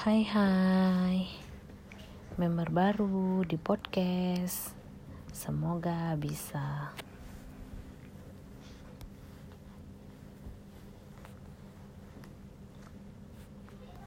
Hai hai. Member baru di podcast. Semoga bisa.